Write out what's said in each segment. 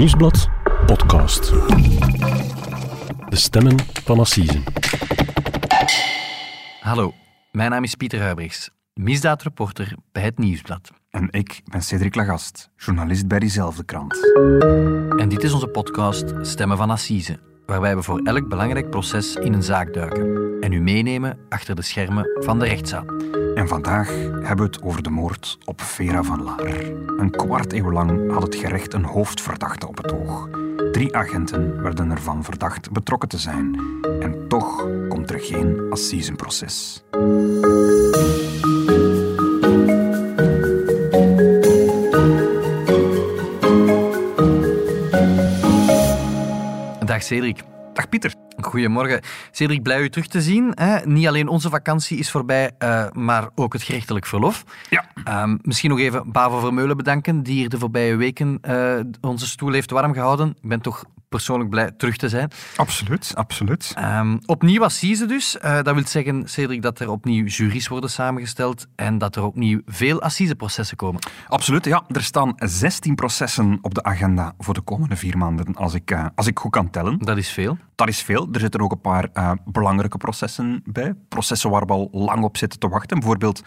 Nieuwsblad podcast. De stemmen van Assise. Hallo, mijn naam is Pieter Huibrechts, misdaadreporter bij het Nieuwsblad. En ik ben Cedric Lagast, journalist bij diezelfde krant. En dit is onze podcast Stemmen van Assise, waarbij we voor elk belangrijk proces in een zaak duiken en u meenemen achter de schermen van de rechtszaal. En vandaag hebben we het over de moord op Vera van Laar. Een kwart eeuw lang had het gerecht een hoofdverdachte op het oog. Drie agenten werden ervan verdacht betrokken te zijn. En toch komt er geen assisenproces. Dag Cedric. Dag Pieter. Goedemorgen. Cedric, blij u terug te zien. Hè? Niet alleen onze vakantie is voorbij, uh, maar ook het gerechtelijk verlof. Ja. Um, misschien nog even Bavo Vermeulen bedanken, die hier de voorbije weken uh, onze stoel heeft warm gehouden. Ik ben toch persoonlijk blij terug te zijn. Absoluut, absoluut. Um, opnieuw assise dus. Uh, dat wil zeggen, Cedric, dat er opnieuw juries worden samengesteld en dat er opnieuw veel assiseprocessen komen. Absoluut, ja. Er staan 16 processen op de agenda voor de komende vier maanden, als ik, uh, als ik goed kan tellen. Dat is veel. Dat is veel. Er zitten ook een paar uh, belangrijke processen bij. Processen waar we al lang op zitten te wachten. Bijvoorbeeld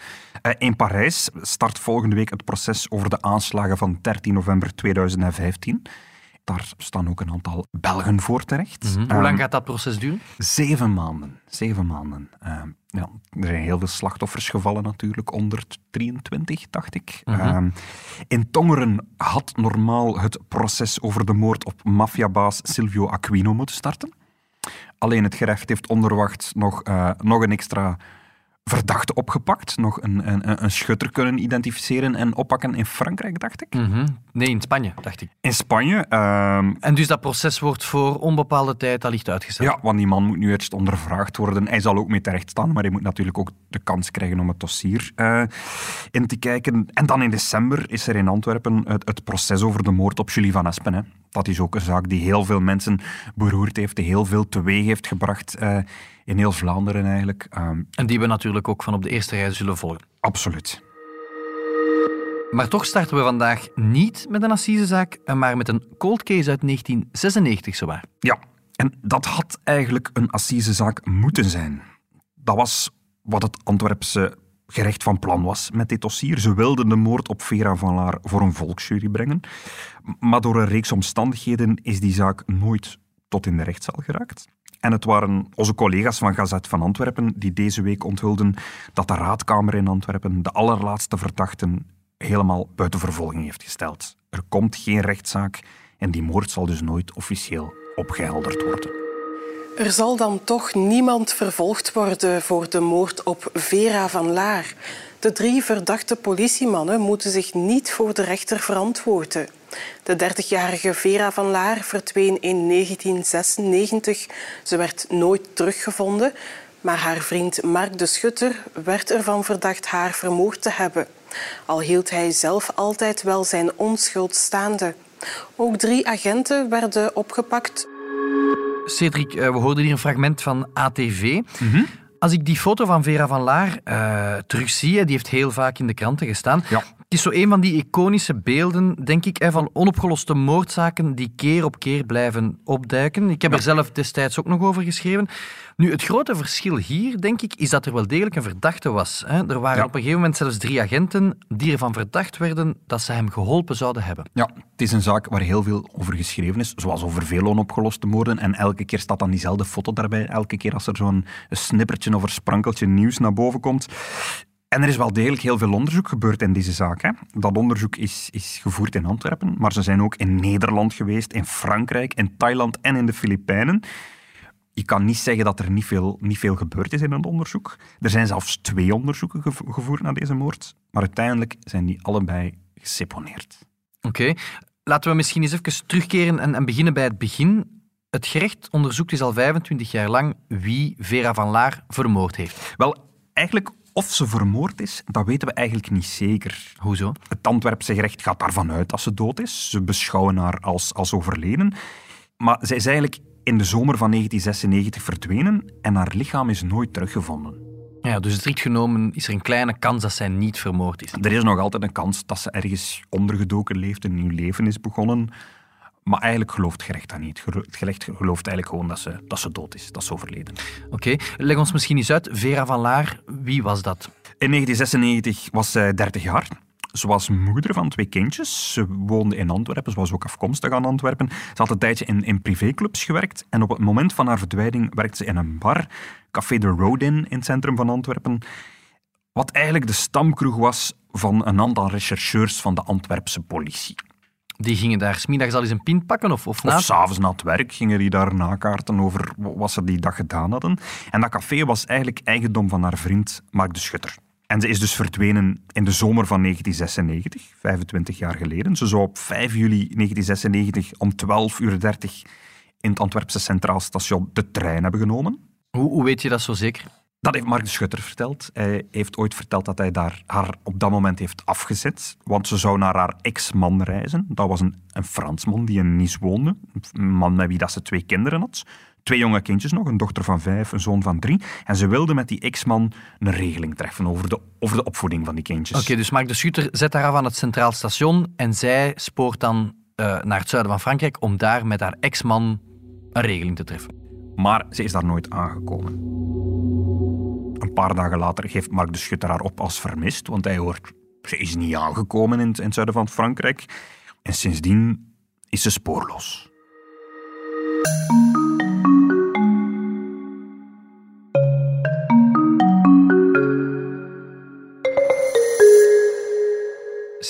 in Parijs start volgende week het proces over de aanslagen van 13 november 2015. Daar staan ook een aantal Belgen voor terecht. Mm -hmm. Hoe um, lang gaat dat proces duren? Zeven maanden. Zeven maanden. Uh, ja, er zijn heel veel slachtoffers gevallen natuurlijk, 123, dacht ik. Mm -hmm. uh, in Tongeren had normaal het proces over de moord op maffiabaas Silvio Aquino moeten starten. Alleen het gerecht heeft onderwacht nog, uh, nog een extra verdachte opgepakt. Nog een, een, een schutter kunnen identificeren en oppakken in Frankrijk, dacht ik. Mm -hmm. Nee, in Spanje, dacht ik. In Spanje. Um... En dus dat proces wordt voor onbepaalde tijd allicht uitgesteld? Ja, want die man moet nu eerst ondervraagd worden. Hij zal ook mee terecht staan, maar hij moet natuurlijk ook de kans krijgen om het dossier uh, in te kijken. En dan in december is er in Antwerpen het, het proces over de moord op Julie van Espen. Hè. Dat is ook een zaak die heel veel mensen beroerd heeft, die heel veel teweeg heeft gebracht uh, in heel Vlaanderen eigenlijk. Um, en die we natuurlijk ook van op de eerste rij zullen volgen. Absoluut. Maar toch starten we vandaag niet met een assisezaak, maar met een cold case uit 1996 zowaar. Ja, en dat had eigenlijk een assisezaak moeten zijn. Dat was wat het Antwerpse gerecht van plan was met dit dossier. Ze wilden de moord op Vera van Laar voor een volksjury brengen. Maar door een reeks omstandigheden is die zaak nooit tot in de rechtszaal geraakt. En het waren onze collega's van Gazet van Antwerpen die deze week onthulden dat de raadkamer in Antwerpen de allerlaatste verdachten helemaal buiten vervolging heeft gesteld. Er komt geen rechtszaak en die moord zal dus nooit officieel opgehelderd worden. Er zal dan toch niemand vervolgd worden voor de moord op Vera van Laar. De drie verdachte politiemannen moeten zich niet voor de rechter verantwoorden. De 30-jarige Vera van Laar verdween in 1996. Ze werd nooit teruggevonden, maar haar vriend Mark de Schutter werd ervan verdacht haar vermoord te hebben. Al hield hij zelf altijd wel zijn onschuld staande. Ook drie agenten werden opgepakt. Cedric, we hoorden hier een fragment van ATV. Mm -hmm. Als ik die foto van Vera van Laar uh, terugzie, die heeft heel vaak in de kranten gestaan. Ja. Het is zo een van die iconische beelden, denk ik, van onopgeloste moordzaken die keer op keer blijven opduiken. Ik heb er zelf destijds ook nog over geschreven. Nu, het grote verschil hier, denk ik, is dat er wel degelijk een verdachte was. Er waren ja. op een gegeven moment zelfs drie agenten die ervan verdacht werden dat ze hem geholpen zouden hebben. Ja, het is een zaak waar heel veel over geschreven is, zoals over veel onopgeloste moorden. En elke keer staat dan diezelfde foto daarbij. Elke keer als er zo'n snippertje of een sprankeltje nieuws naar boven komt. En er is wel degelijk heel veel onderzoek gebeurd in deze zaak. Hè. Dat onderzoek is, is gevoerd in Antwerpen, maar ze zijn ook in Nederland geweest, in Frankrijk, in Thailand en in de Filipijnen. Je kan niet zeggen dat er niet veel, niet veel gebeurd is in het onderzoek. Er zijn zelfs twee onderzoeken gevoerd naar deze moord, maar uiteindelijk zijn die allebei geseponeerd. Oké, okay. laten we misschien eens even terugkeren en, en beginnen bij het begin. Het gerecht onderzoekt dus al 25 jaar lang wie Vera van Laar vermoord heeft. Wel, eigenlijk of ze vermoord is, dat weten we eigenlijk niet zeker. Hoezo? Het Antwerpse gerecht gaat daarvan uit dat ze dood is. Ze beschouwen haar als, als overleden. Maar zij is eigenlijk in de zomer van 1996 verdwenen en haar lichaam is nooit teruggevonden. Ja, dus strikt genomen is er een kleine kans dat zij niet vermoord is. Er is nog altijd een kans dat ze ergens ondergedoken leeft, een nieuw leven is begonnen. Maar eigenlijk gelooft gerecht dat niet. Het gerecht gelooft eigenlijk gewoon dat ze, dat ze dood is, dat ze overleden. Oké, leg ons misschien eens uit. Vera van Laar, wie was dat? In 1996 was zij 30 jaar. Ze was moeder van twee kindjes. Ze woonde in Antwerpen. Ze was ook afkomstig aan Antwerpen. Ze had een tijdje in, in privéclubs gewerkt. En op het moment van haar verdwijning werkte ze in een bar, Café de Rodin, in het centrum van Antwerpen. Wat eigenlijk de stamkroeg was van een aantal rechercheurs van de Antwerpse politie. Die gingen daar smiddags al eens een pint pakken? Of, of, of s'avonds na het werk gingen die daar nakaarten over wat ze die dag gedaan hadden. En dat café was eigenlijk eigendom van haar vriend Mark de Schutter. En ze is dus verdwenen in de zomer van 1996, 25 jaar geleden. Ze zou op 5 juli 1996 om 12.30 uur in het Antwerpse Centraal Station de trein hebben genomen. Hoe, hoe weet je dat zo zeker? Dat heeft Mark de Schutter verteld. Hij heeft ooit verteld dat hij daar haar op dat moment heeft afgezet. Want ze zou naar haar ex-man reizen. Dat was een, een Fransman die in Nice woonde. Een man met wie dat ze twee kinderen had. Twee jonge kindjes nog, een dochter van vijf, een zoon van drie. En ze wilde met die ex-man een regeling treffen over de, over de opvoeding van die kindjes. Oké, dus Mark de Schutter zet haar af aan het Centraal Station en zij spoort dan uh, naar het zuiden van Frankrijk om daar met haar ex-man een regeling te treffen. Maar ze is daar nooit aangekomen. Een paar dagen later geeft Mark de Schutter haar op als vermist, want hij hoort, ze is niet aangekomen in het, in het zuiden van Frankrijk. En sindsdien is ze spoorloos.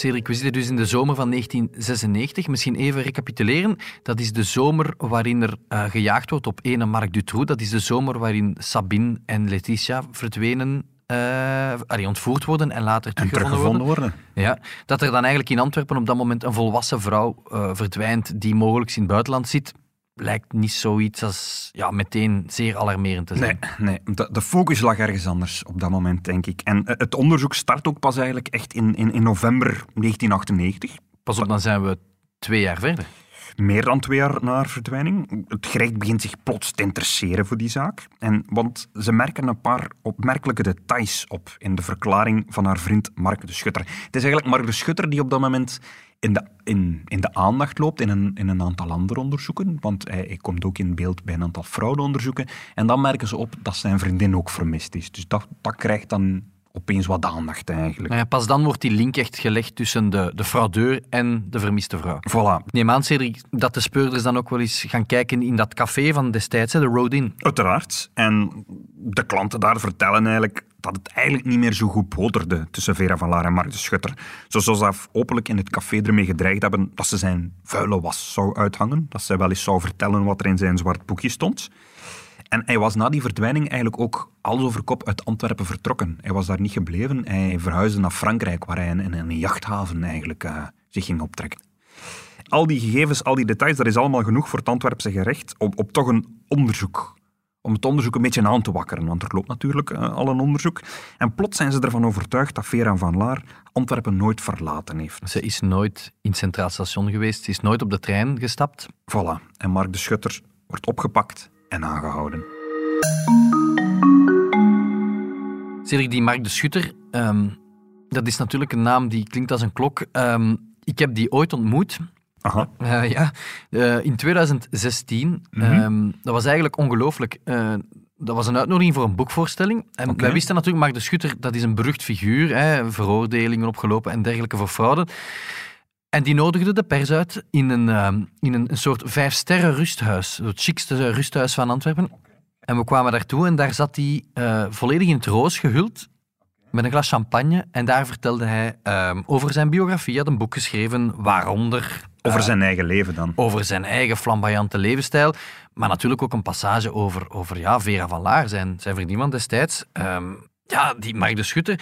Cedric, we zitten dus in de zomer van 1996. Misschien even recapituleren. Dat is de zomer waarin er uh, gejaagd wordt op ene Marc Dutroux. Dat is de zomer waarin Sabine en Letitia verdwenen uh, ontvoerd worden en later teruggevonden, teruggevonden worden. worden. Ja, dat er dan eigenlijk in Antwerpen op dat moment een volwassen vrouw uh, verdwijnt die mogelijk in het buitenland zit lijkt niet zoiets als ja, meteen zeer alarmerend te zijn. Nee, nee. De, de, focus lag ergens anders op dat moment, denk ik. En eh, het onderzoek start ook pas eigenlijk echt in, in, in november 1998. Pas op, dan zijn we twee jaar verder. Meer dan twee jaar na haar verdwijning. Het gerecht begint zich plots te interesseren voor die zaak. En, want ze merken een paar opmerkelijke details op in de verklaring van haar vriend Mark de Schutter. Het is eigenlijk Mark de Schutter die op dat moment in de, in, in de aandacht loopt in een, in een aantal andere onderzoeken. Want hij, hij, komt ook in beeld bij een aantal fraudeonderzoeken. En dan merken ze op dat zijn vriendin ook vermist is. Dus dat, dat krijgt dan opeens wat aandacht eigenlijk. Nou ja, pas dan wordt die link echt gelegd tussen de, de fraudeur en de vermiste vrouw. Voilà. Neem aan, Cedric, dat de speurders dan ook wel eens gaan kijken in dat café van destijds, de Road In. Uiteraard. En de klanten daar vertellen eigenlijk dat het eigenlijk niet meer zo goed boterde tussen Vera van Laar en Mark de Schutter. Ze openlijk in het café ermee gedreigd hebben dat ze zijn vuile was zou uithangen. Dat ze wel eens zou vertellen wat er in zijn zwart boekje stond. En hij was na die verdwijning eigenlijk ook alles over kop uit Antwerpen vertrokken. Hij was daar niet gebleven. Hij verhuisde naar Frankrijk, waar hij in, een jachthaven eigenlijk uh, zich ging optrekken. Al die gegevens, al die details, dat is allemaal genoeg voor het Antwerpse gerecht om op toch een onderzoek om het onderzoek een beetje aan te wakkeren, want er loopt natuurlijk uh, al een onderzoek. En plots zijn ze ervan overtuigd dat Vera van Laar Antwerpen nooit verlaten heeft. Ze is nooit in het Centraal Station geweest, ze is nooit op de trein gestapt. Voilà. En Mark de Schutter wordt opgepakt en aangehouden. Cedric, die Mark de Schutter, um, dat is natuurlijk een naam die klinkt als een klok. Um, ik heb die ooit ontmoet. Aha. Uh, ja, uh, in 2016. Mm -hmm. um, dat was eigenlijk ongelooflijk. Uh, dat was een uitnodiging voor een boekvoorstelling. En okay. wij wisten natuurlijk, Mark de Schutter, dat is een berucht figuur. Hè, veroordelingen opgelopen en dergelijke voor fraude. En die nodigde de pers uit in een, uh, in een, een soort vijfsterren rusthuis. Het chicste rusthuis van Antwerpen. En we kwamen daartoe en daar zat hij volledig in het roos gehuld. Met een glas champagne. En daar vertelde hij uh, over zijn biografie. Hij had een boek geschreven, waaronder... Over zijn eigen leven dan? Over zijn eigen flamboyante levensstijl. Maar natuurlijk ook een passage over, over ja, Vera van Laar, zijn, zijn vriendin destijds. Um, ja, die Mark de Schutter.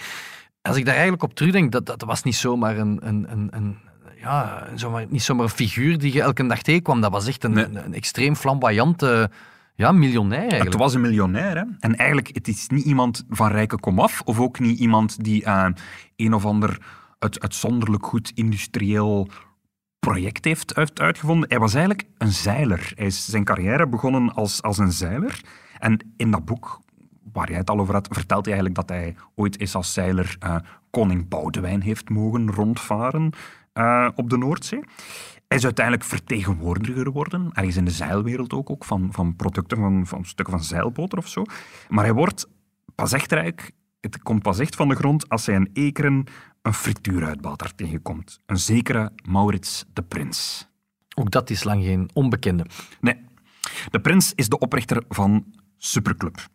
Als ik daar eigenlijk op terugdenk, dat, dat was niet zomaar een, een, een, een ja, zomaar, niet zomaar een figuur die je elke dag tegenkwam. Dat was echt een, nee. een, een extreem flamboyante ja, miljonair. Het was een miljonair, hè. En eigenlijk, het is niet iemand van rijke komaf, of ook niet iemand die uh, een of ander uit, uitzonderlijk goed industrieel project heeft uit, uitgevonden. Hij was eigenlijk een zeiler. Hij is zijn carrière begonnen als, als een zeiler. En in dat boek, waar jij het al over had, vertelt hij eigenlijk dat hij ooit eens als zeiler uh, koning Boudewijn heeft mogen rondvaren uh, op de Noordzee. Hij is uiteindelijk vertegenwoordiger geworden, ergens in de zeilwereld ook, ook van, van producten van, van stukken van zeilboter of zo. Maar hij wordt pas echt rijk, het komt pas echt van de grond als hij in Ekeren een frituuruitbater tegenkomt. Een zekere Maurits de Prins. Ook dat is lang geen onbekende. Nee, de Prins is de oprichter van Superclub.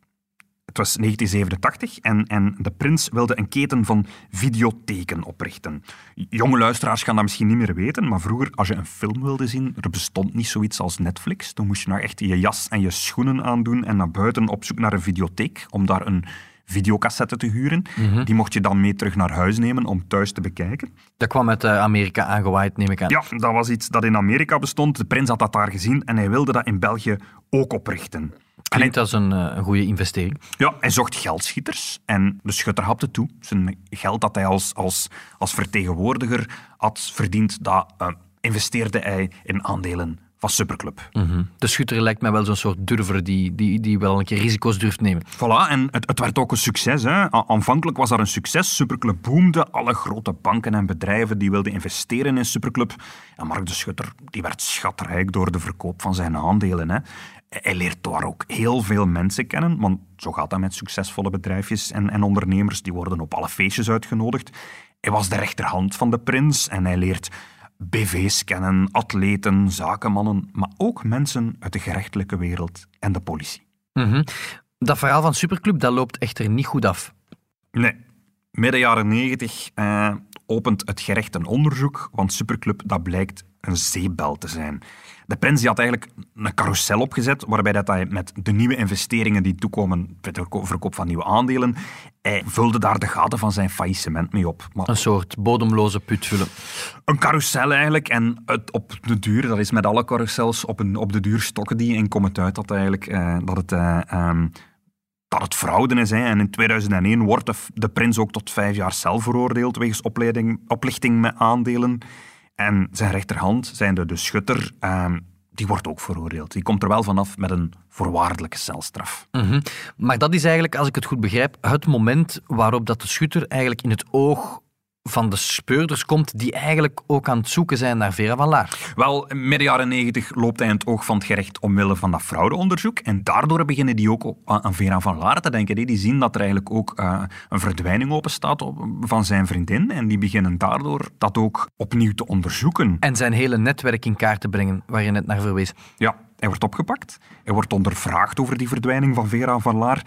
Het was 1987 en, en de prins wilde een keten van videotheken oprichten. Jonge luisteraars gaan dat misschien niet meer weten, maar vroeger, als je een film wilde zien, er bestond niet zoiets als Netflix. Dan moest je nou echt je jas en je schoenen aandoen en naar buiten op zoek naar een videotheek om daar een videocassette te huren. Die mocht je dan mee terug naar huis nemen om thuis te bekijken. Dat kwam uit eh, Amerika aangewaaid, neem ik aan. Ja, dat was iets dat in Amerika bestond. De prins had dat daar gezien en hij wilde dat in België ook oprichten. Klinkt als een, eh, een goede investering. Ja, hij zocht geldschieters en de schutter hapte toe. Zijn geld dat hij als, als, als vertegenwoordiger had verdiend, dat eh, investeerde hij in aandelen van Superclub. Mhm. De schutter lijkt mij wel zo'n soort durver die, die, die wel een keer risico's durft nemen. Voilà, en het, het werd ook een succes. Hè. Aanvankelijk was dat een succes. Superclub boomde. Alle grote banken en bedrijven die wilden investeren in Superclub. En Mark de Schutter die werd schatrijk door de verkoop van zijn aandelen. Hè. Hij leert daar ook heel veel mensen kennen, want zo gaat dat met succesvolle bedrijfjes en, en ondernemers. Die worden op alle feestjes uitgenodigd. Hij was de rechterhand van de prins en hij leert BV's kennen, atleten, zakenmannen, maar ook mensen uit de gerechtelijke wereld en de politie. Mhm. Dat verhaal van Superclub dat loopt echter niet goed af. Nee. Midden jaren negentig eh, opent het gerecht een onderzoek, want Superclub dat blijkt een zeebel te zijn. De prins die had eigenlijk een carousel opgezet, waarbij dat hij met de nieuwe investeringen die toekomen, bij de verko- verkoop van nieuwe aandelen, hij vulde daar de gaten van zijn faillissement mee op. Maar Een soort bodemloze put vullen. een carousel eigenlijk. En het, op de duur, dat is met alle carousels, op, een, op de duur stokken die en komt het uit dat, eigenlijk, eh, dat, het, eh, ehm, dat het fraude is. Hè. En in 2001 wordt de, de prins ook tot vijf jaar cel veroordeeld wegens opleiding, oplichting met aandelen. En zijn rechterhand, zijnde de schutter, ehm, die wordt ook veroordeeld. Die komt er wel vanaf met een voorwaardelijke celstraf. Mhm. Maar dat is eigenlijk, als ik het goed begrijp, het moment waarop dat de schutter eigenlijk in het oog van de speurders komt, die eigenlijk ook aan het zoeken zijn naar Vera van Laar. Wel, midden jaren negentig loopt hij in het oog van het gerecht omwille van dat fraudeonderzoek. En daardoor beginnen die ook aan Vera van Laar te denken. Die zien dat er eigenlijk ook eh, een verdwijning openstaat op- van zijn vriendin. En die beginnen daardoor dat ook opnieuw te onderzoeken. En zijn hele netwerk in kaart te brengen, waar je net naar verwees. Ja, hij wordt opgepakt. Hij wordt ondervraagd over die verdwijning van Vera van Laar.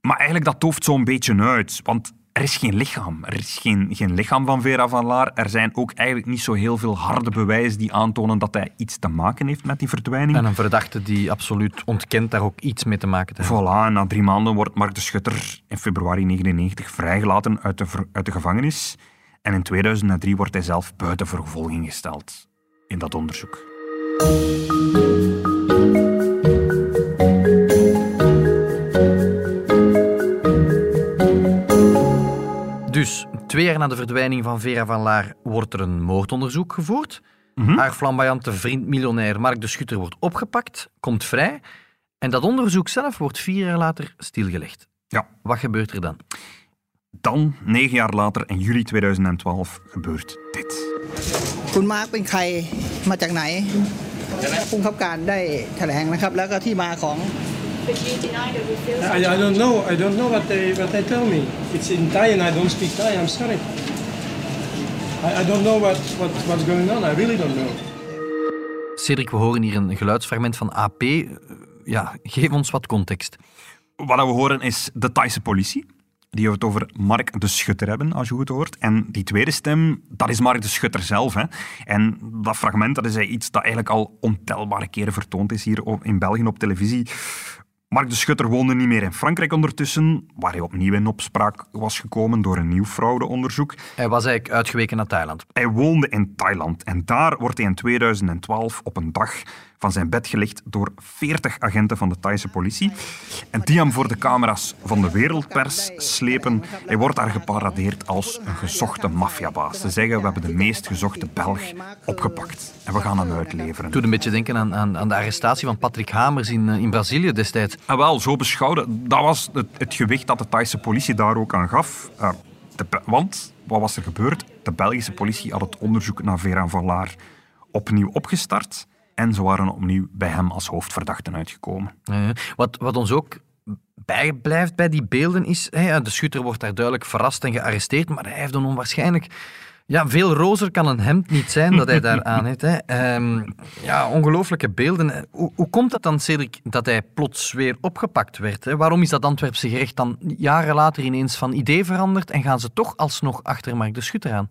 Maar eigenlijk, dat dooft zo'n beetje uit. Want er is geen lichaam. Er is geen, geen lichaam van Vera van Laar. Er zijn ook eigenlijk niet zo heel veel harde bewijzen die aantonen dat hij iets te maken heeft met die verdwijning. En een verdachte die absoluut ontkent daar ook iets mee te maken te hebben. Voilà, en na drie maanden wordt Mark de Schutter in februari 1999 vrijgelaten uit de, uit de gevangenis. En in 2003 wordt hij zelf buiten vervolging gesteld in dat onderzoek. Dus, twee jaar na de verdwijning van Vera van Laar wordt er een moordonderzoek gevoerd. Haar flamboyante vriend miljonair Mark de Schutter wordt opgepakt, komt vrij. En dat onderzoek zelf wordt vier jaar later stilgelegd. Ja, Wat gebeurt er dan? dan, negen jaar later, in juli 2012, gebeurt dit. คุณมาร์คเป็นใครมาจากไหนผู้บังคับการได้แถลงนะครับ แล้วก็ที่มาของ I, I don't know. I don't know what they what they tell me. It's in Thai and I don't speak Thai. I'm sorry. I, I don't know what, what what's going on. I really don't know. Cedric, we horen hier een geluidsfragment van AP. Eh, Ja, geef ons wat context. Wat we horen is de Thaise politie. Die het over Mark de Schutter hebben, als je goed hoort. En die tweede stem, dat is Mark de Schutter zelf. Hè. En dat fragment, dat is iets dat eigenlijk al ontelbare keren vertoond is hier op- in België op televisie. Mark de Schutter woonde niet meer in Frankrijk ondertussen, waar hij opnieuw in opspraak was gekomen door een nieuw fraudeonderzoek. Hij was eigenlijk uitgeweken naar Thailand. Hij woonde in Thailand en daar wordt hij in 2012 op een dag van zijn bed gelegd door 40 agenten van de Thaise politie. En die hem voor de camera's van de wereldpers slepen. Hij wordt daar geparadeerd als een gezochte maffiabaas. Ze zeggen, we hebben de meest gezochte Belg opgepakt. En we gaan hem uitleveren. Doet een beetje denken aan, aan, aan de arrestatie van Patrick Hamers in, eh, in Brazilië destijds. En wel, zo beschouwde, dat was het, het gewicht dat de Thaise politie daar ook aan gaf. Eh, de want, wat was er gebeurd? De Belgische politie had het onderzoek naar Vera van Laar opnieuw opgestart en ze waren opnieuw bij hem als hoofdverdachten uitgekomen. Wat, wat ons ook bijblijft bij die beelden is, de schutter wordt daar duidelijk verrast en gearresteerd, maar hij heeft een onwaarschijnlijk ja, veel rozer kan een hemd niet zijn dat hij daar aan heeft. Hè. Ehm, ja, ongelooflijke beelden. Hoe, hoe, komt het dan, Cedric, dat hij plots weer opgepakt werd? Hè? Waarom is dat Antwerpse gerecht dan jaren later ineens van idee veranderd en gaan ze toch alsnog achter Mark de Schutter aan?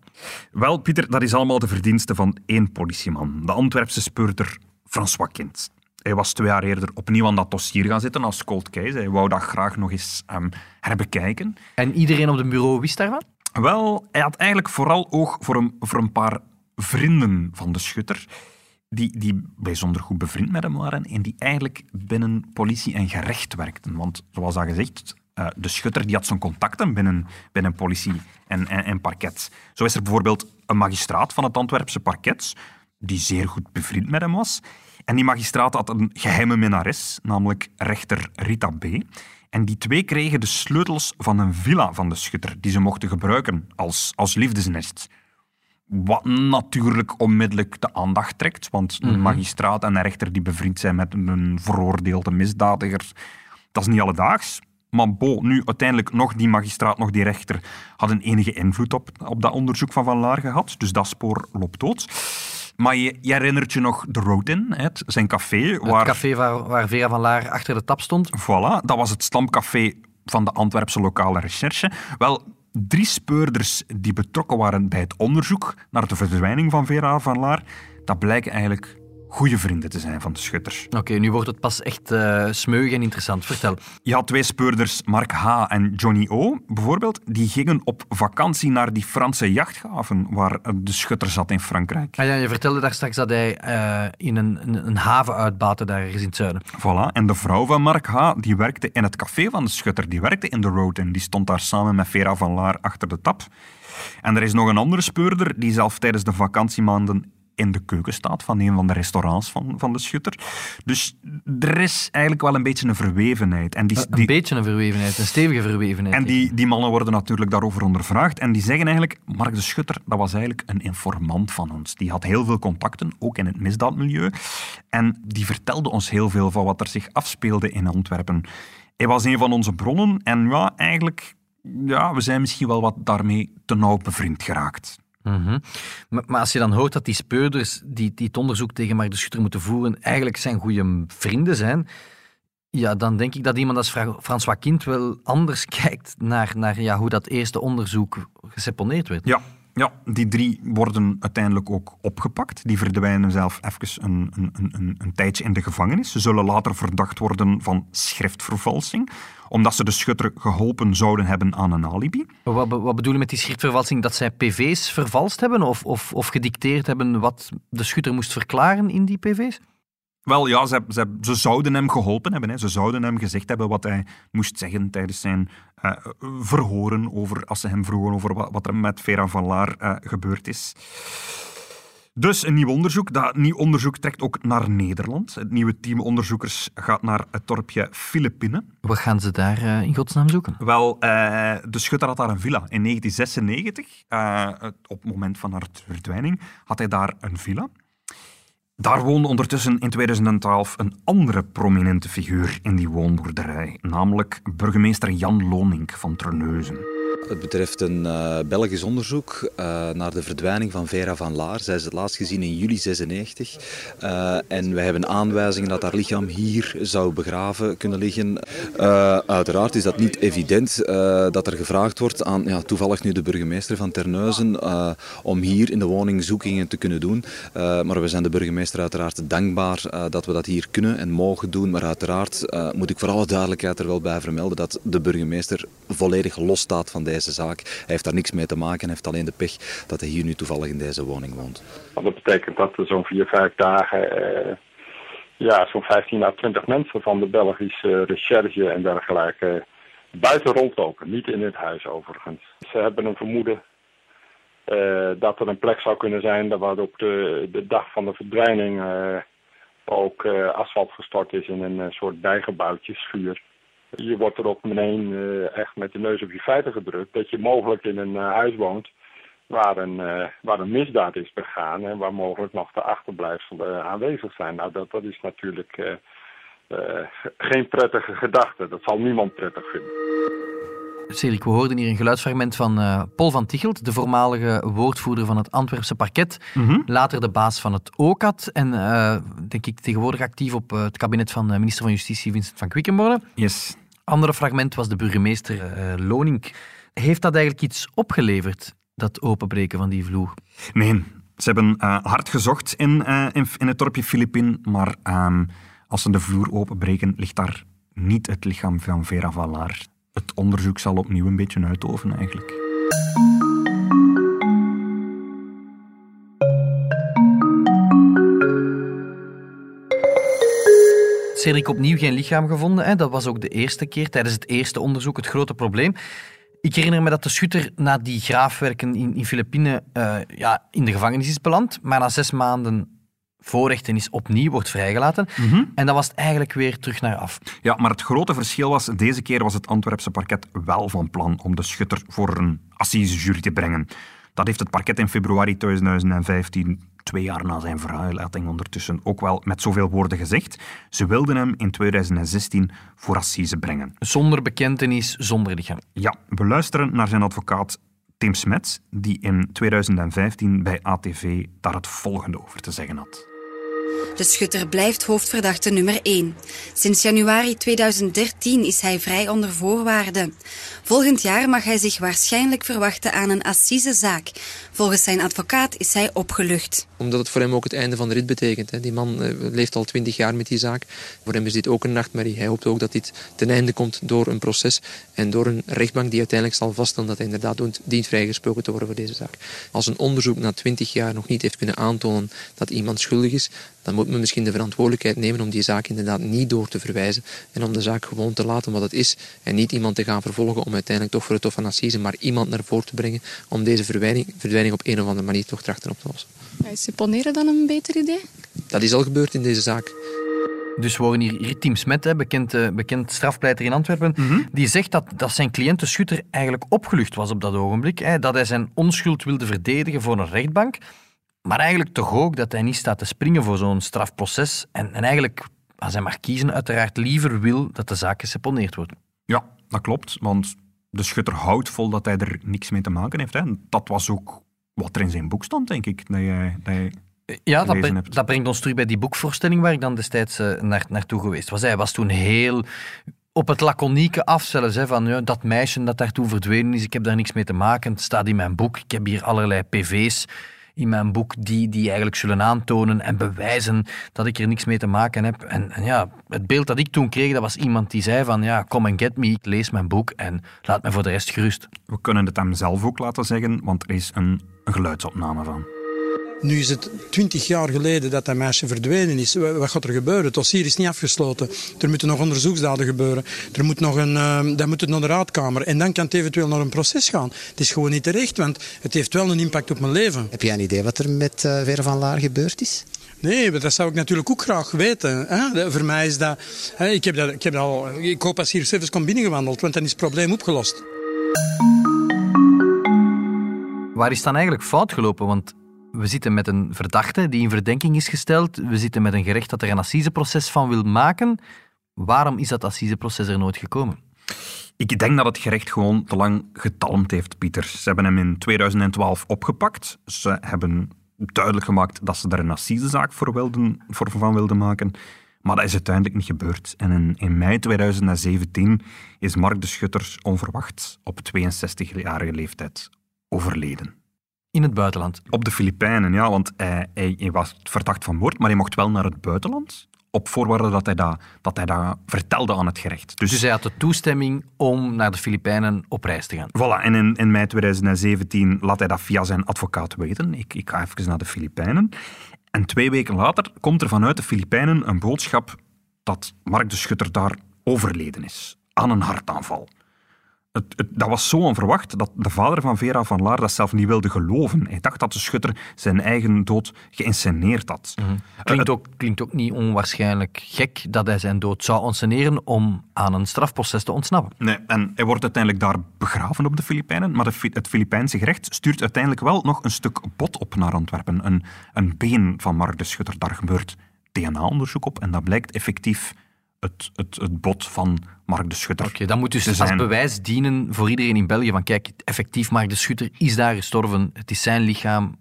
Wel, Pieter, dat is allemaal de verdienste van één politieman. De Antwerpse speurder François Kind. Hij was twee jaar eerder opnieuw aan dat dossier gaan zitten als cold case. Hij wou dat graag nog eens um, herbekijken. En iedereen op het bureau wist daarvan? Wel, hij had eigenlijk vooral oog voor een, voor een paar vrienden van de schutter, die, die bijzonder goed bevriend met hem waren en die eigenlijk binnen politie en gerecht werkten. Want zoals al gezegd, uh, de schutter die had zijn contacten binnen, binnen politie en, en, en parket. Zo is er bijvoorbeeld een magistraat van het Antwerpse parket, die zeer goed bevriend met hem was. En die magistraat had een geheime minnares, namelijk rechter Rita B. En die twee kregen de sleutels van een villa van de schutter, die ze mochten gebruiken als, als liefdesnest. Wat natuurlijk onmiddellijk de aandacht trekt, want een mhm. magistraat en een rechter die bevriend zijn met een veroordeelde misdadiger, dat is niet alledaags. Maar bo, nu uiteindelijk nog die magistraat, nog die rechter hadden enige invloed op, op dat onderzoek van Van Laar gehad. Dus dat spoor loopt dood. Maar je, je, herinnert je nog de Road In, het, zijn café. Het waar, café waar, waar Vera van Laar achter de tap stond. Voilà, dat was het stamcafé van de Antwerpse lokale recherche. Wel, drie speurders die betrokken waren bij het onderzoek naar de verdwijning van Vera van Laar, dat blijken eigenlijk goede vrienden te zijn van de schutter. Oké, nu wordt het pas echt uh, smeug en interessant. Vertel. Je had twee speurders, Mark H. en Johnny O. bijvoorbeeld. Die gingen op vakantie naar die Franse jachthaven waar de schutter zat in Frankrijk. Ah ja, je vertelde daar straks dat hij uh, in een, een, een, haven uitbaatte daar ergens in het zuiden. Voilà. En de vrouw van Mark H. die werkte in het café van de schutter. Die werkte in de Road en die stond daar samen met Vera van Laar achter de tap. En er is nog een andere speurder die zelf tijdens de vakantiemaanden in de keuken staat van een van de restaurants van, van de schutter. Dus er is eigenlijk wel een beetje een verwevenheid. En die, een, een beetje een verwevenheid, een stevige verwevenheid. En die, die mannen worden natuurlijk daarover ondervraagd. En die zeggen eigenlijk, Mark de Schutter, dat was eigenlijk een informant van ons. Die had heel veel contacten, ook in het misdaadmilieu. En die vertelde ons heel veel van wat er zich afspeelde in Antwerpen. Hij was een van onze bronnen en ja, eigenlijk, ja, we zijn misschien wel wat daarmee te nauw bevriend geraakt. Mhm. maar, als je dan hoort dat die speurders die, die het onderzoek tegen Mark de Schutter moeten voeren, eigenlijk zijn goede vrienden zijn, ja, dan denk ik dat iemand als François Kind wel anders kijkt naar, naar ja, hoe dat eerste onderzoek geseponeerd werd. Ja, ja, die drie worden uiteindelijk ook opgepakt. Die verdwijnen zelf even een, een, een, een tijdje in de gevangenis. Ze zullen later verdacht worden van schriftvervalsing, omdat ze de schutter geholpen zouden hebben aan een alibi. Wat, wat bedoel je met die schriftvervalsing? Dat zij PV's vervalst hebben of, of, of gedicteerd hebben wat de schutter moest verklaren in die PV's? Wel ja, ze, ze, ze, zouden hem geholpen hebben. Hè. Ze zouden hem gezegd hebben wat hij moest zeggen tijdens zijn uh, verhoren over, als ze hem vroegen over wat, wat er met Vera van Laar uh, gebeurd is. Dus een nieuw onderzoek. Dat nieuw onderzoek trekt ook naar Nederland. Het nieuwe team onderzoekers gaat naar het dorpje Filipine. Wat gaan ze daar uh, in godsnaam zoeken? Wel, de schutter had daar een villa. In 1996, op het moment van haar verdwijning, had hij daar een villa. Daar woonde ondertussen in 2012 een andere prominente figuur in die woonboerderij, namelijk burgemeester Jan Lonink van Terneuzen. Het betreft een uh, Belgisch onderzoek uh, naar de verdwijning van Vera van Laar. Zij is het laatst gezien in juli 96. Uh, eh, en wij hebben aanwijzingen dat haar lichaam hier zou begraven kunnen liggen. uiteraard is dat niet evident dat er gevraagd wordt aan ja, toevallig nu de burgemeester van Terneuzen om hier in de woning zoekingen te kunnen doen. maar we zijn de burgemeester uiteraard dankbaar dat we dat hier kunnen en mogen doen. Maar uiteraard moet ik voor alle duidelijkheid er wel bij vermelden dat de burgemeester volledig losstaat van deze deze zaak. Hij heeft daar niks mee te maken, hij heeft alleen de pech dat hij hier nu toevallig in deze woning woont. Dat betekent dat er zo'n vier, vijf dagen eh, ja, zo'n 15 à 20 mensen van de Belgische recherche en dergelijke buiten rondlopen. Niet in het huis overigens. Ze hebben een vermoeden uh, dat er een plek zou kunnen zijn waar op de, de dag van de verdwijning uh, ook uh, asfalt gestort is in een soort bijgebouwtje, schuur. Je wordt er op meteen uh, echt met de neus op je feiten gedrukt dat je mogelijk in een uh, huis woont waar een, uh, waar een misdaad is begaan en waar mogelijk nog de achterblijfselen aanwezig zijn. Nou, dat, dat is natuurlijk uh, uh, geen prettige gedachte. Dat zal niemand prettig vinden. Cedric, we hoorden hier een geluidsfragment van uh, Paul van Tichelt, de voormalige woordvoerder van het Antwerpse parket, mm -hmm. later de baas van het OCAT en uh, denk ik tegenwoordig actief op uh, het kabinet van minister van Justitie Vincent van Quickenborne. Yes. Andere fragment was de burgemeester Lonink. Heeft dat eigenlijk iets opgeleverd, dat openbreken van die vloer? Nee, ze hebben hard gezocht in, in, in, het dorpje Filipin, maar ehm, als ze de vloer openbreken, ligt daar niet het lichaam van Vera Valaar het onderzoek zal opnieuw een beetje uitoven eigenlijk. Cedric opnieuw geen lichaam gevonden. Hè? Dat was ook de eerste keer tijdens het eerste onderzoek het grote probleem. Ik herinner me dat de schutter na die graafwerken in, in Filipijnen uh, ja, in de gevangenis is beland, maar na zes maanden voorrechten opnieuw wordt vrijgelaten. Mm -hmm. En dan was het eigenlijk weer terug naar af. Ja, maar het grote verschil was, deze keer was het Antwerpse parket wel van plan om de schutter voor een assisejury te brengen. Dat heeft het parket in februari 2015, twee jaar na zijn vrijlating ondertussen, ook wel met zoveel woorden gezegd. Ze wilden hem in 2016 voor assise brengen. Zonder bekentenis, zonder lichaam. Ja, we luisteren naar zijn advocaat Tim Smets, die in 2015 bij ATV daar het volgende over te zeggen had. De schutter blijft hoofdverdachte nummer 1. Sinds januari 2013 is hij vrij onder voorwaarden. Volgend jaar mag hij zich waarschijnlijk verwachten aan een assisezaak. Volgens zijn advocaat is hij opgelucht. Omdat het voor hem ook het einde van de rit betekent. Die man eh, leeft al twintig jaar met die zaak. Voor hem is dit ook een nachtmerrie. Hij hoopt ook dat dit ten einde komt door een proces en door een rechtbank die uiteindelijk zal vaststellen dat hij inderdaad dient vrijgesproken te worden voor deze zaak. Als een onderzoek na twintig jaar nog niet heeft kunnen aantonen dat iemand schuldig is, dan moet men misschien de verantwoordelijkheid nemen om die zaak inderdaad niet door te verwijzen en om de zaak gewoon te laten wat het is en niet iemand te gaan vervolgen om uiteindelijk toch voor het Hof van Assise maar iemand naar voren te brengen om deze verdwijning, verdwijning op een of andere manier toch trachten op te lossen. Is seponeren dan een beter idee? Dat is al gebeurd in deze zaak. Dus we horen hier, Tim Smet, bekend, uh, bekend strafpleiter in Antwerpen, mm -hmm. die zegt dat, dat zijn cliënt, de schutter, eigenlijk opgelucht was op dat ogenblik. Hè, dat hij zijn onschuld wilde verdedigen voor een rechtbank. Maar eigenlijk toch ook dat hij niet staat te springen voor zo'n strafproces. En, en eigenlijk, als hij mag kiezen, uiteraard liever wil dat de zaak geseponeerd wordt. Ja, dat klopt. Want de schutter houdt vol dat hij er niks mee te maken heeft. Hè. Dat was ook wat er in zijn boek stond, denk ik. Dat jij, dat jij ja, dat, bre dat, brengt ons terug bij die boekvoorstelling waar ik dan destijds uh, naar, naartoe geweest was. Hij was toen heel op het laconieke af zelfs, hè, van ja, dat meisje dat daartoe verdwenen is, ik heb daar niks mee te maken, het staat in mijn boek, ik heb hier allerlei pv's in mijn boek die, die eigenlijk zullen aantonen en bewijzen dat ik er niks mee te maken heb. En, en, ja, het beeld dat ik toen kreeg, dat was iemand die zei van ja, come and get me, ik lees mijn boek en laat me voor de rest gerust. We kunnen het hem zelf ook laten zeggen, want er is een, een geluidsopname van. Nu is het twintig jaar geleden dat dat meisje verdwenen is. Wat gaat er gebeuren? Het dossier is niet afgesloten. Er moeten nog onderzoeksdaden gebeuren. Er moet nog een, uh, dan moet het naar de raadkamer. En dan kan het eventueel naar een proces gaan. Het is gewoon niet terecht, want het heeft wel een impact op mijn leven. Heb jij een idee wat er met uh, Vera van Laar gebeurd is? Nee, dat zou ik natuurlijk ook graag weten. Hè? Voor mij is dat, hè, ik, heb dat, ik heb dat al. Ik hoop als hier service komt binnengewandeld, want dan is het probleem opgelost. Waar is het dan eigenlijk fout gelopen? Want we zitten met een verdachte die in verdenking is gesteld. We zitten met een gerecht dat er een assiseproces van wil maken. Waarom is dat assiseproces er nooit gekomen? Ik denk dat het gerecht gewoon te lang getalmd heeft, Pieter. Ze hebben hem in 2012 opgepakt. Ze hebben duidelijk gemaakt dat ze er een assisezaak voor, wilden, voor van wilden maken. Maar dat is uiteindelijk niet gebeurd. En in, mei 2017 is Mark de Schutter onverwacht op 62-jarige leeftijd overleden. In het buitenland? Op de Filipijnen, ja, want hij, hij, was verdacht van moord, maar hij mocht wel naar het buitenland. Op voorwaarde dat hij dat, dat, hij dat vertelde aan het gerecht. Dus, dus hij had de toestemming om naar de Filipijnen op reis te gaan? Voilà, en in, in mei 2017 laat hij dat via zijn advocaat weten. Ik, ik ga even naar de Filipijnen. En twee weken later komt er vanuit de Filipijnen een boodschap dat Mark de Schutter daar overleden is. Aan een hartaanval. Het, het, dat was zo onverwacht dat de vader van Vera van Laar dat zelf niet wilde geloven. Hij dacht dat de schutter zijn eigen dood geïnsceneerd had. Mhm. Klinkt, ook, klinkt ook niet onwaarschijnlijk gek dat hij zijn dood zou insceneren om aan een strafproces te ontsnappen. Nee, en hij wordt uiteindelijk daar begraven op de Filipijnen, maar de, het Filipijnse gerecht stuurt uiteindelijk wel nog een stuk bot op naar Antwerpen. Een, een been van Mark de Schutter. Daar gebeurt DNA-onderzoek op en dat blijkt effectief het, het, het bot van Mark de Schutter. Oké, dat moet dus als bewijs dienen voor iedereen in België van kijk, effectief Mark de Schutter is daar gestorven, het is zijn lichaam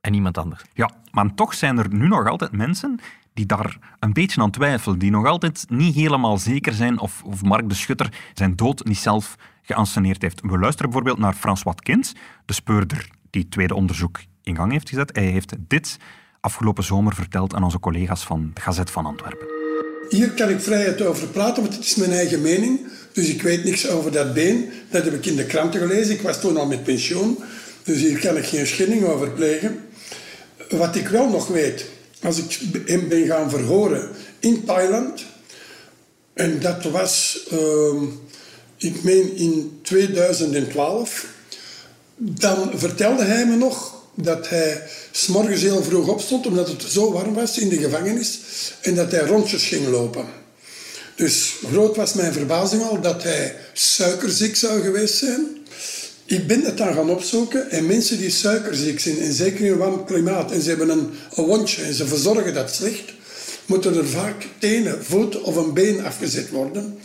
en niemand anders. Ja, maar toch zijn er nu nog altijd mensen die daar een beetje aan twijfelen, die nog altijd niet helemaal zeker zijn of, of Mark de Schutter zijn dood niet zelf geanceneerd heeft. We luisteren bijvoorbeeld naar Frans Watkins, de speurder die het tweede onderzoek in gang heeft gezet. Hij heeft dit afgelopen zomer verteld aan onze collega's van de Gazet van Antwerpen. Hier kan ik vrijheid over praten, want het is mijn eigen mening. Dus ik weet niks over dat been. Dat heb ik in de kranten gelezen. Ik was toen al met pensioen. Dus hier kan ik geen schending over plegen. Wat ik wel nog weet, als ik hem ben gaan verhoren in Thailand. En dat was, uh, ik meen in 2012. Dan vertelde hij me nog dat hij s'morgens heel vroeg opstond, omdat het zo warm was in de gevangenis, en dat hij rondjes ging lopen. Dus groot was mijn verbazing al dat hij suikerziek zou geweest zijn. Ik ben het dan gaan opzoeken en mensen die suikerziek zijn, en zeker in een warm klimaat, en ze hebben een, een wondje en ze verzorgen dat slecht, moeten er vaak tenen, voet of een been afgezet worden.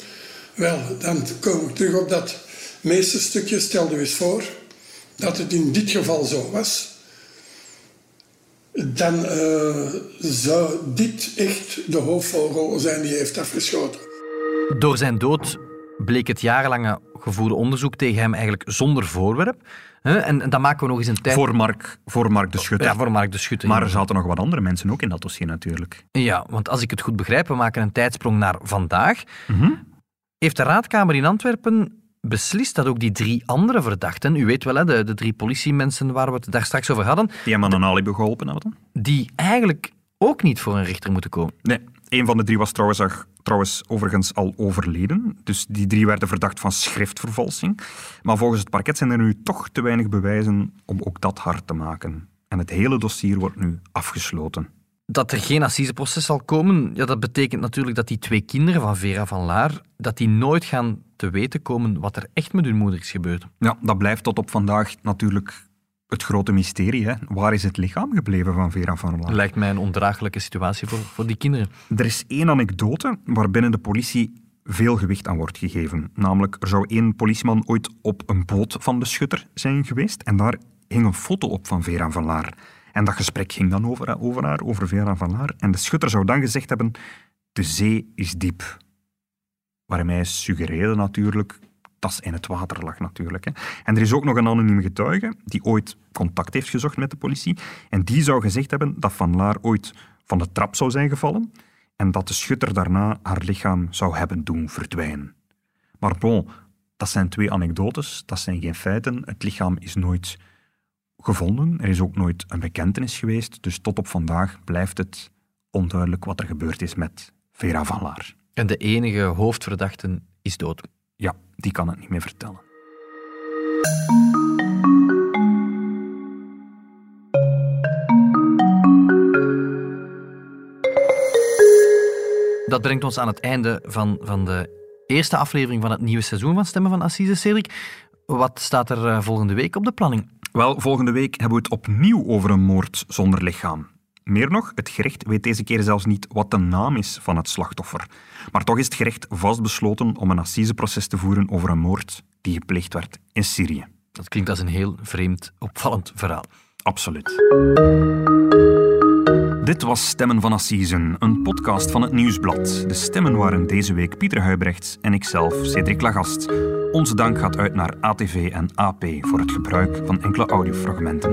Wel, dan kom ik terug op dat meeste stukje. Stel je eens voor dat het in dit geval zo was dan uh, zou dit echt de hoofdvogel zijn die hij heeft afgeschoten. Door zijn dood bleek het jarenlange gevoerde onderzoek tegen hem eigenlijk zonder voorwerp. En, en dan maken we nog eens een tijd... Voor Mark, voor Mark de Schutter. Ja, voor Mark de Schutter. Maar er zaten nog wat andere mensen ook in dat dossier natuurlijk. Ja, want als ik het goed begrijp, we maken een tijdsprong naar vandaag. Mhm. Heeft de raadkamer in Antwerpen beslist dat ook die drie andere verdachten, u weet wel, hè, de, de drie politiemensen waar we het daar straks over hadden... Die hem aan een alibi geholpen hadden. Die eigenlijk ook niet voor een rechter moeten komen. Nee, een van de drie was trouwens, trouwens overigens al overleden. Dus die drie werden verdacht van schriftvervalsing. Maar volgens het parket zijn er nu toch te weinig bewijzen om ook dat hard te maken. En het hele dossier wordt nu afgesloten. Dat er geen assiseproces zal komen, ja, dat betekent natuurlijk dat die twee kinderen van Vera van Laar dat die nooit gaan te weten komen wat er echt met hun moeder is gebeurd. Ja, dat blijft tot op vandaag natuurlijk het grote mysterie. Hè? Waar is het lichaam gebleven van Vera van Laar? Lijkt mij een ondraaglijke situatie voor, voor die kinderen. Er is één anekdote waarbinnen de politie veel gewicht aan wordt gegeven. Namelijk, er zou één politieman ooit op een boot van de schutter zijn geweest en daar hing een foto op van Vera van Laar. En dat gesprek ging dan over, over haar, over Vera van Laar. En de schutter zou dan gezegd hebben, de zee is diep. Waarmee suggereerde natuurlijk ze in het water lag natuurlijk. Hè. En er is ook nog een anoniem getuige die ooit contact heeft gezocht met de politie. En die zou gezegd hebben dat Van Laar ooit van de trap zou zijn gevallen en dat de schutter daarna haar lichaam zou hebben doen verdwijnen. Maar bon, dat zijn twee anekdotes, dat zijn geen feiten. Het lichaam is nooit gevonden. Er is ook nooit een bekentenis geweest. Dus tot op vandaag blijft het onduidelijk wat er gebeurd is met Vera van Laar. En de enige hoofdverdachte is dood. Ja, die kan het niet meer vertellen. Dat brengt ons aan het einde van, van de eerste aflevering van het nieuwe seizoen van Stemmen van Assise. Cedric, wat staat er eh, volgende week op de planning? Wel, volgende week hebben we het opnieuw over een moord zonder lichaam. Meer nog, het gerecht weet deze keer zelfs niet wat de naam is van het slachtoffer. Maar toch is het gerecht vastbesloten om een assiseproces te voeren over een moord die gepleegd werd in Syrië. Dat klinkt als een heel vreemd, opvallend verhaal. Absoluut. Dit was Stemmen van Assisen, een podcast van het Nieuwsblad. De stemmen waren deze week Pieter Huibrechts en ikzelf, Cedric Lagast. Onze dank gaat uit naar ATV en AP voor het gebruik van enkele audiofragmenten.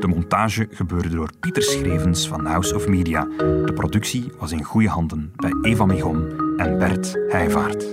De montage gebeurde door Pieter Schrevens van House of Media. De productie was in goede handen bij Eva Migon en Bert Heijvaart.